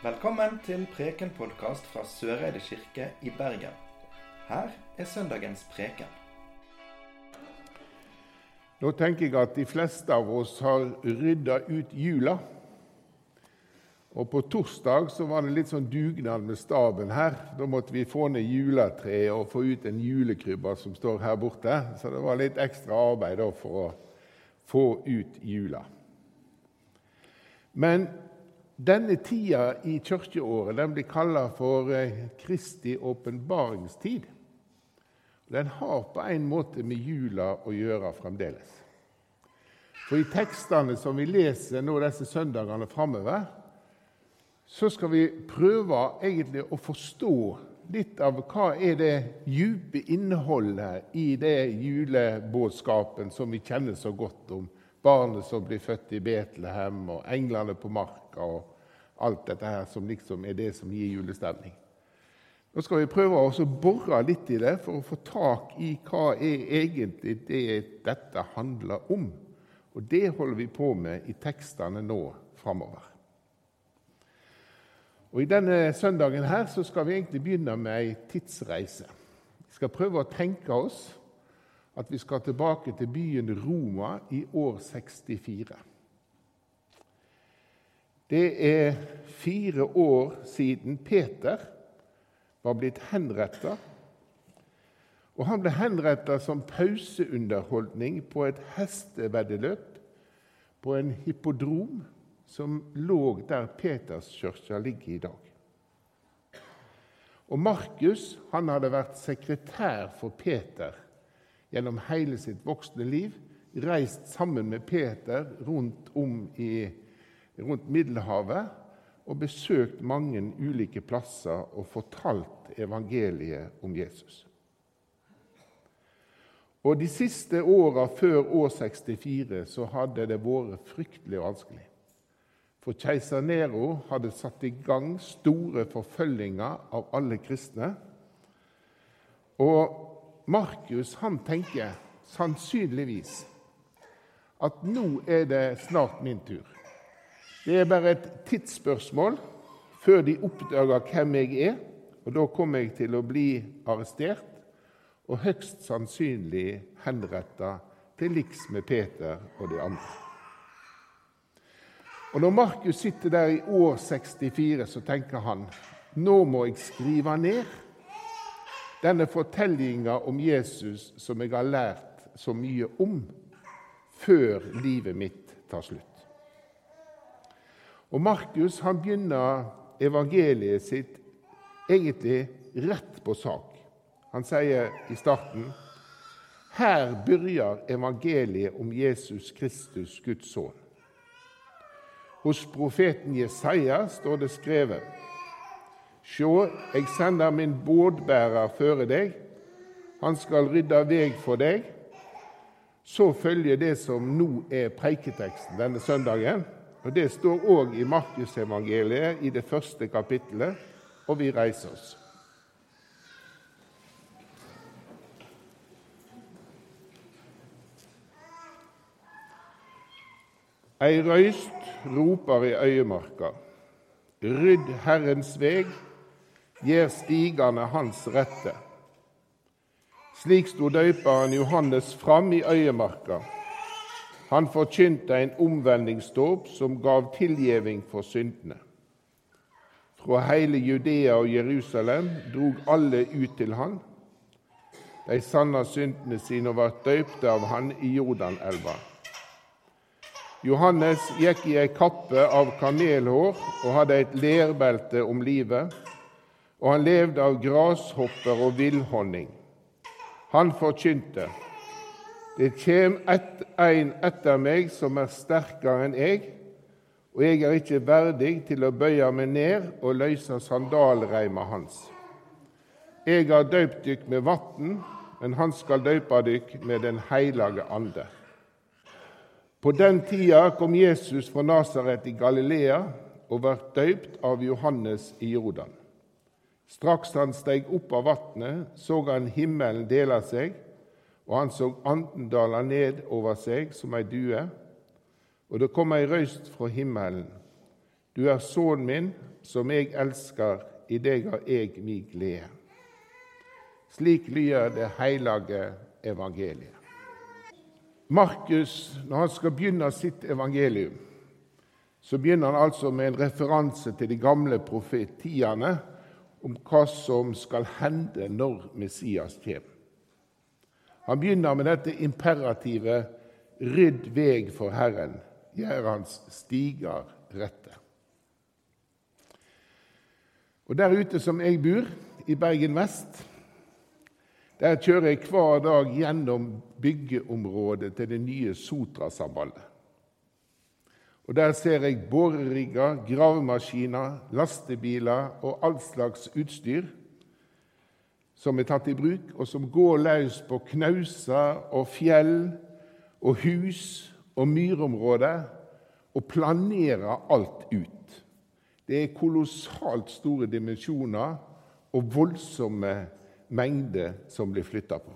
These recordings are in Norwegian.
Velkommen til Preken-podkast fra Søreide kirke i Bergen. Her er søndagens preken. Nå tenker jeg at de fleste av oss har rydda ut jula. Og På torsdag så var det litt sånn dugnad med staben her. Da måtte vi få ned juletreet og få ut en julekrybbe som står her borte. Så det var litt ekstra arbeid da for å få ut jula. Men denne tida i kirkeåret den blir kalla for eh, Kristi åpenbaringstid. Den har på en måte med jula å gjøre fremdeles. For i tekstene som vi leser nå disse søndagene framover, så skal vi prøve egentlig å forstå litt av hva er det dype innholdet i det julebudskapen som vi kjenner så godt om. Barnet som blir født i Betlehem, og englene på marka, og alt dette her som liksom er det som gir julestemning. Nå skal vi prøve å bore litt i det for å få tak i hva er egentlig det dette handler om. Og det holder vi på med i tekstene nå framover. Og I denne søndagen her så skal vi egentlig begynne med ei tidsreise. Vi skal prøve å tenke oss at vi skal tilbake til byen Roma i år 64. Det er fire år siden Peter var blitt henretta. Og han ble henretta som pauseunderholdning på et hesteveddeløp på en hippodrom som lå der Peterskirka ligger i dag. Og Markus han hadde vært sekretær for Peter gjennom hele sitt voksne liv. Reist sammen med Peter rundt om i, rundt Middelhavet og besøkt mange ulike plasser og fortalt evangeliet om Jesus. Og De siste åra før år 64 så hadde det vært fryktelig vanskelig. For keiser Nero hadde satt i gang store forfølginger av alle kristne. Og Markus han tenker sannsynligvis at nå er det snart min tur. Det er bare et tidsspørsmål før de oppdager hvem jeg er, og da kommer jeg til å bli arrestert og høyst sannsynlig henretta til liks med Peter og de andre. Og Når Markus sitter der i år 64, så tenker han nå må jeg skrive ned denne fortellinga om Jesus som jeg har lært så mye om, før livet mitt tar slutt. Og Markus han begynner evangeliet sitt egentlig rett på sak. Han sier i starten her begynner evangeliet om Jesus Kristus, Guds sønn. Hos profeten Jesaja står det skrevet Sjå, jeg sender min bådbærer føre deg. Han skal rydde veg for deg. Så følger det som nå er preiketeksten denne søndagen. Og Det står òg i Markusevangeliet i det første kapittelet, og vi reiser oss. Ei røyst roper i øyemarka. Rydd Herrens veg, gjer stigane hans rette. Slik sto døyperen Johannes fram i øyemarka. Han forkynte en omvendingsdåp som gav tilgjeving for syndene. Fra hele Judea og Jerusalem drog alle ut til han. De sanna syndene sine og ble døypte av han i Jordanelva. Johannes gikk i ei kappe av kamelhår og hadde et lerbelte om livet, og han levde av grashopper og villhonning. Han forkynte:" Det kjem et, en etter meg som er sterkere enn jeg, og jeg er ikke verdig til å bøye meg ned og løse sandalreima hans. Jeg har døypt dykk med vann, men han skal døype dykk med Den heilage ande. På den tida kom Jesus fra Nasaret i Galilea og ble døypt av Johannes i Jordan. Straks han steg opp av vannet, så han himmelen dele seg, og han så anden dala ned over seg som ei due. Og det kom ei røyst fra himmelen. Du er sønnen min, som jeg elsker, i deg har jeg mi glede. Slik lyder det hellige evangeliet. Markus, når han skal begynne sitt evangelium, så begynner han altså med en referanse til de gamle profetiene om hva som skal hende når Messias kommer. Han begynner med dette imperativet 'Rydd veg for Herren, gjør hans stiger rette'. Og Der ute som jeg bor, i Bergen vest, der kjører jeg hver dag gjennom byggeområdet til det nye Sotrasambandet. Og Der ser jeg borerigger, gravemaskiner, lastebiler og all slags utstyr som er tatt i bruk, og som går løs på knauser og fjell og hus og myrområder og planerer alt ut. Det er kolossalt store dimensjoner og voldsomme mengder som blir flytta på.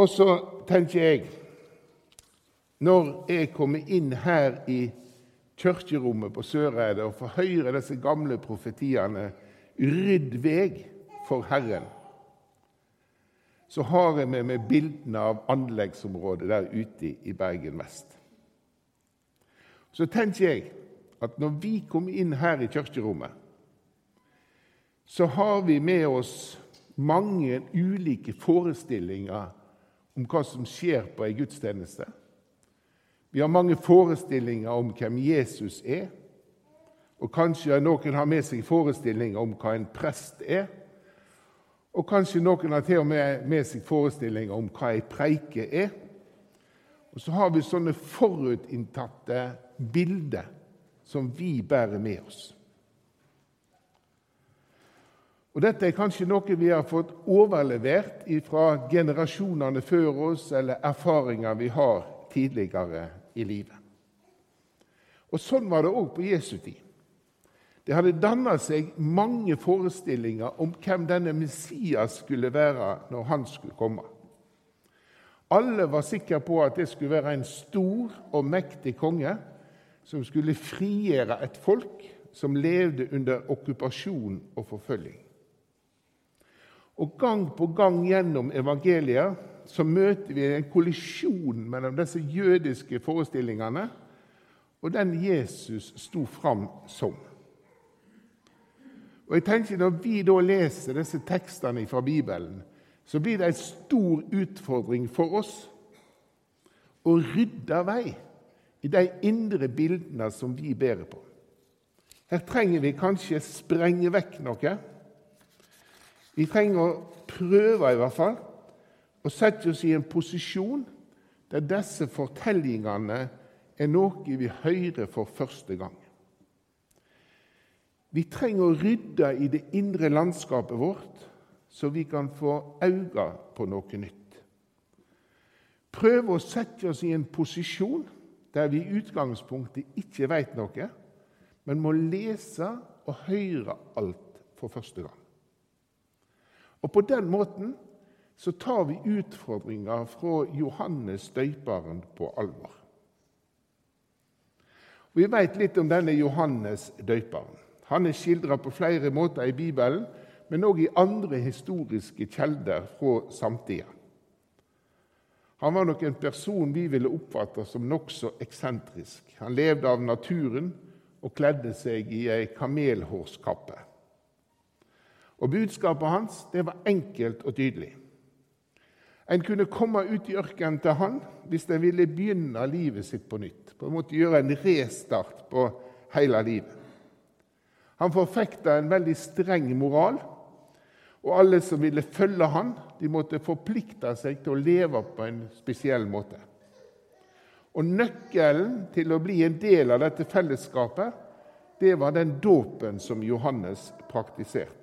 Og så tenker jeg når jeg kommer inn her i kirkerommet på Søreide og får høre disse gamle profetiene 'Rydd veg for Herren', så har jeg med meg bildene av anleggsområdet der ute i Bergen vest. Så tenker jeg at når vi kommer inn her i kirkerommet, så har vi med oss mange ulike forestillinger om hva som skjer på ei gudstjeneste. Vi har mange forestillinger om hvem Jesus er. Og kanskje noen har med seg forestillinger om hva en prest er. Og kanskje noen har til og med med seg forestillinger om hva ei preike er. Og så har vi sånne forutinntatte bilder som vi bærer med oss. Og Dette er kanskje noe vi har fått overlevert fra generasjonene før oss, eller erfaringer vi har tidligere i livet. Og Sånn var det òg på Jesu tid. Det hadde danna seg mange forestillinger om hvem denne Messias skulle være når han skulle komme. Alle var sikre på at det skulle være en stor og mektig konge som skulle frigjøre et folk som levde under okkupasjon og forfølging. Og Gang på gang gjennom evangeliet så møter vi en kollisjon mellom disse jødiske forestillingene og den Jesus sto fram som. Og jeg tenker Når vi da leser disse tekstene fra Bibelen, så blir det en stor utfordring for oss å rydde vei i de indre bildene som vi bærer på. Her trenger vi kanskje sprenge vekk noe. Vi trenger å prøve, i hvert fall, å sette oss i en posisjon der disse fortellingene er noe vi hører for første gang. Vi trenger å rydde i det indre landskapet vårt, så vi kan få øye på noe nytt. Prøve å sette oss i en posisjon der vi i utgangspunktet ikke vet noe, men må lese og høre alt for første gang. Og På den måten så tar vi utfordringa fra Johannes døyparen på alvor. Vi vet litt om denne Johannes døyperen. Han er skildra på flere måter i Bibelen, men òg i andre historiske kjelder fra samtida. Han var nok en person vi ville oppfatte som nokså eksentrisk. Han levde av naturen og kledde seg i ei kamelhårskappe. Og Budskapet hans det var enkelt og tydelig. En kunne komme ut i ørkenen til han hvis en ville begynne livet sitt på nytt. På en måte Gjøre en restart på hele livet. Han forfekta en veldig streng moral, og alle som ville følge han, de måtte forplikte seg til å leve på en spesiell måte. Og Nøkkelen til å bli en del av dette fellesskapet, det var den dåpen som Johannes praktiserte.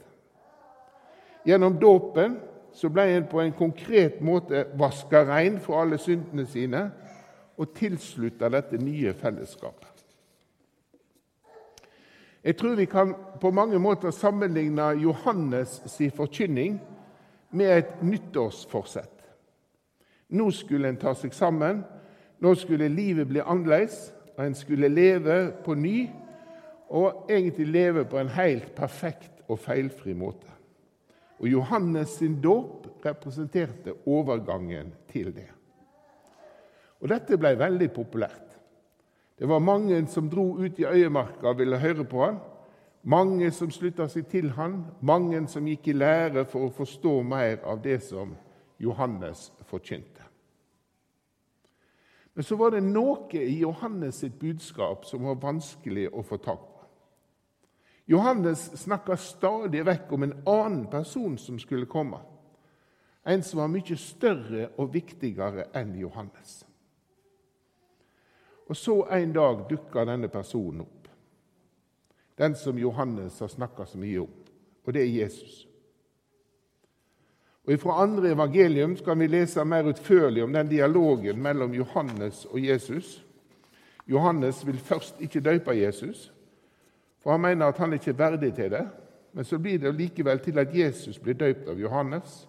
Gjennom dåpen så ble en på en konkret måte vaska rein for alle syndene sine og tilslutta dette nye fellesskapet. Jeg tror vi kan på mange måter sammenligne Johannes' si forkynning med et nyttårsforsett. Nå skulle en ta seg sammen, nå skulle livet bli annerledes, og en skulle leve på ny, og egentlig leve på en helt perfekt og feilfri måte. Og Johannes sin dåp representerte overgangen til det. Og Dette ble veldig populært. Det var mange som dro ut i øyemarka og ville høre på han. Mange som slutta seg til han, mange som gikk i lære for å forstå mer av det som Johannes forkynte. Men så var det noe i Johannes sitt budskap som var vanskelig å få tak på. Johannes snakka stadig vekk om en annen person som skulle komme. En som var mye større og viktigere enn Johannes. Og så en dag dukka denne personen opp. Den som Johannes har snakka så mye om. Og det er Jesus. Og Fra andre evangelium skal vi lese mer utførlig om den dialogen mellom Johannes og Jesus. Johannes vil først ikke døpe Jesus, for han mener at han ikke er verdig til det. Men så blir det likevel til at Jesus blir døpt av Johannes.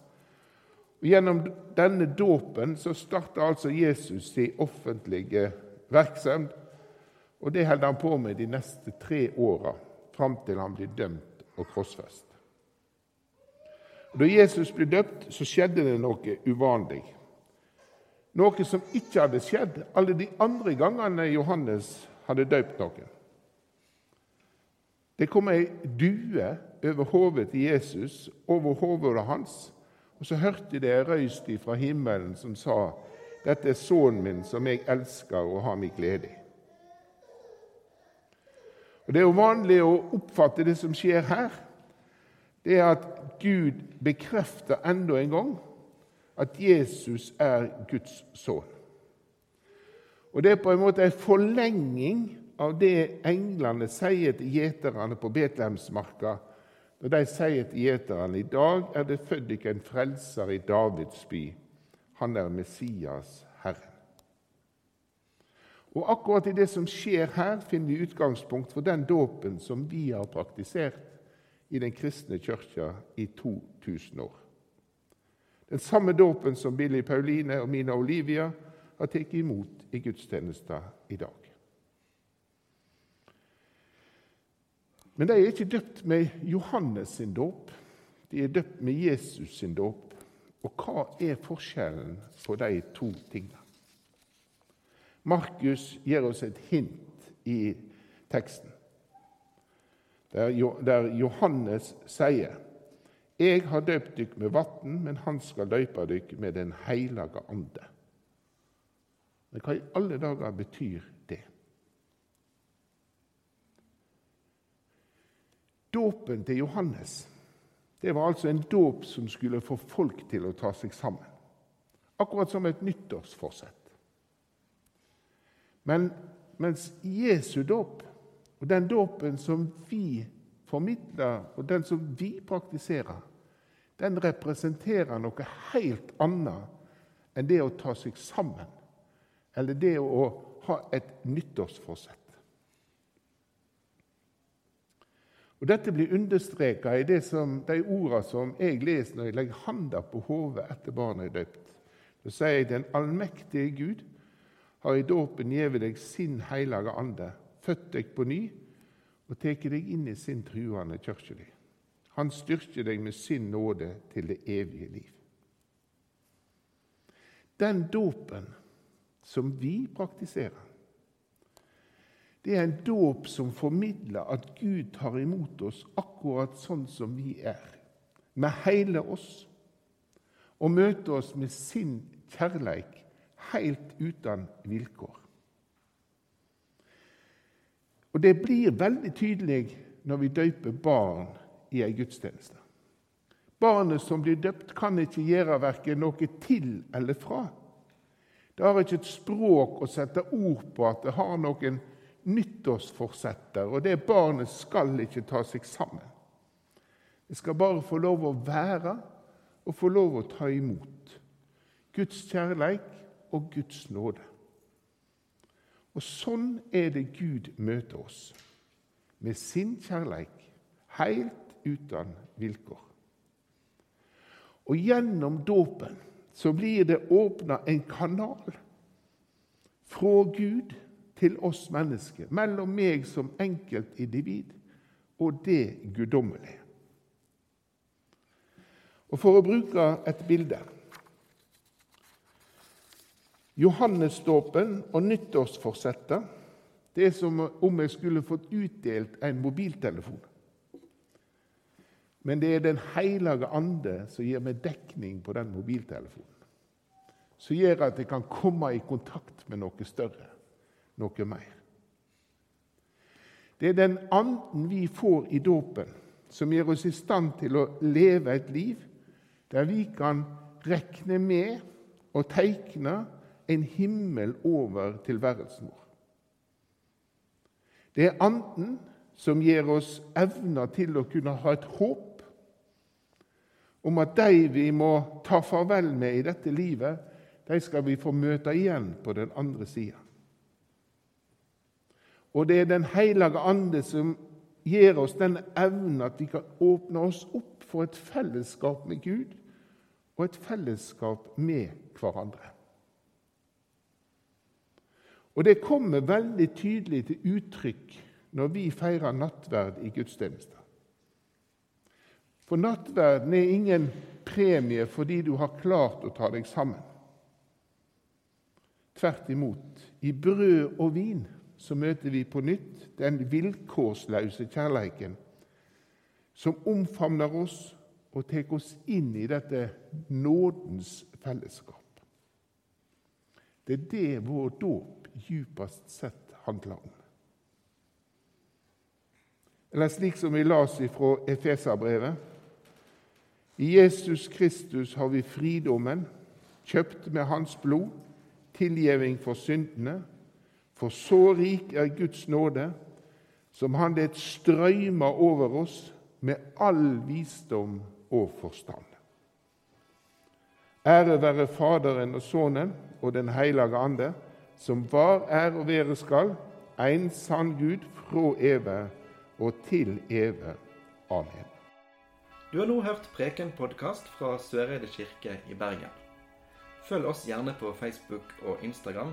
Og Gjennom denne dåpen så starter altså Jesus sin offentlige virksomhet. Og det holder han på med de neste tre åra, fram til han blir dømt og krossfest. Da Jesus ble døpt, så skjedde det noe uvanlig. Noe som ikke hadde skjedd alle de andre gangene Johannes hadde døpt noen. Det kom ei due over hodet til Jesus, over hodet hans, og så hørte de ei røyst fra himmelen som sa:" Dette er sønnen min, som jeg elsker og har min glede i. Og Det er jo vanlig å oppfatte det som skjer her, det er at Gud bekrefter enda en gang at Jesus er Guds sønn. Og Det er på en måte en forlenging av det englene sier til gjeterne på Betlehemsmarka når de sier til gjeterne i dag er det født ikke en frelser i Davids by. Han er Messias, Herren. Og Akkurat i det som skjer her, finner vi utgangspunkt for den dåpen som vi har praktisert i den kristne kirka i 2000 år. Den samme dåpen som Billy Pauline og Mina Olivia har tatt imot i gudstjenester i dag. Men de er ikke døpt med Johannes sin dåp, de er døpt med Jesus sin dåp. Og hva er forskjellen på de to tingene? Markus gir oss et hint i teksten, der Johannes sier jeg har døpt dykk med vann, men han skal døype dykk med Den hellige ande. Men hva i alle dager betyr det? Dåpen til Johannes det var altså en dåp som skulle få folk til å ta seg sammen. Akkurat som et nyttårsforsett. Men mens Jesu dåp, og den dåpen som vi formidler, og den som vi praktiserer, den representerer noe helt annet enn det å ta seg sammen, eller det å ha et nyttårsforsett. Og Dette blir understreka i som, de ordene som jeg leser når jeg legger handa på hodet etter barnet er døpt. Da sier jeg den allmektige Gud har i dåpen gjeve deg sin heilage ande, født deg på ny og tatt deg inn i sin truende kirkelig. Han styrker deg med sin nåde til det evige liv. Den dåpen som vi praktiserer, det er en dåp som formidler at Gud tar imot oss akkurat sånn som vi er, med hele oss, og møter oss med sin kjærleik helt uten vilkår. Og Det blir veldig tydelig når vi døyper barn i ei gudstjeneste. Barnet som blir døpt, kan ikke gjøre verken noe til eller fra. Det har ikke et språk å sette ord på at det har noen nyttårsforsetter, og det barnet skal ikke ta seg sammen. Det skal bare få lov å være og få lov å ta imot Guds kjærleik og Guds nåde. Og sånn er det Gud møter oss, med sin kjærleik, helt uten vilkår. Og gjennom dåpen så blir det åpna en kanal fra Gud til oss mennesker, mellom meg som enkeltindivid og det guddommelige. Og For å bruke et bilde Johannesdåpen og nyttårsforsettet det er som om jeg skulle fått utdelt en mobiltelefon. Men det er Den hellige ande som gir meg dekning på den mobiltelefonen. Som gjør at jeg kan komme i kontakt med noe større, noe mer. Det er den anden vi får i dåpen, som gjør oss i stand til å leve et liv der vi kan rekne med og teikne en himmel over tilværelsen vår. Det er Anden som gir oss evner til å kunne ha et håp om at de vi må ta farvel med i dette livet, de skal vi få møte igjen på den andre sida. Og det er Den hellige ande som gir oss den evnen at vi kan åpne oss opp for et fellesskap med Gud og et fellesskap med hverandre. Og Det kommer veldig tydelig til uttrykk når vi feirer nattverd i gudstjenester. For nattverden er ingen premie fordi du har klart å ta deg sammen. Tvert imot. I brød og vin så møter vi på nytt den vilkårsløse kjærleiken som omfavner oss og tar oss inn i dette nådens fellesskap. Det er det vår dåp djupest sett handler om. Eller slik som vi las fra Efeserbrevet. I Jesus Kristus har vi fridommen, kjøpt med Hans blod, tilgjeving for syndene. For så rik er Guds nåde, som Han det strøymer over oss med all visdom og forstand. Ære være Faderen og Sønnen og Den hellige ande som var, er og være skal, en sann Gud fra evig og til evig. Amen. Du har nå hørt Preken-podkast fra Søreide kirke i Bergen. Følg oss gjerne på Facebook og Instagram,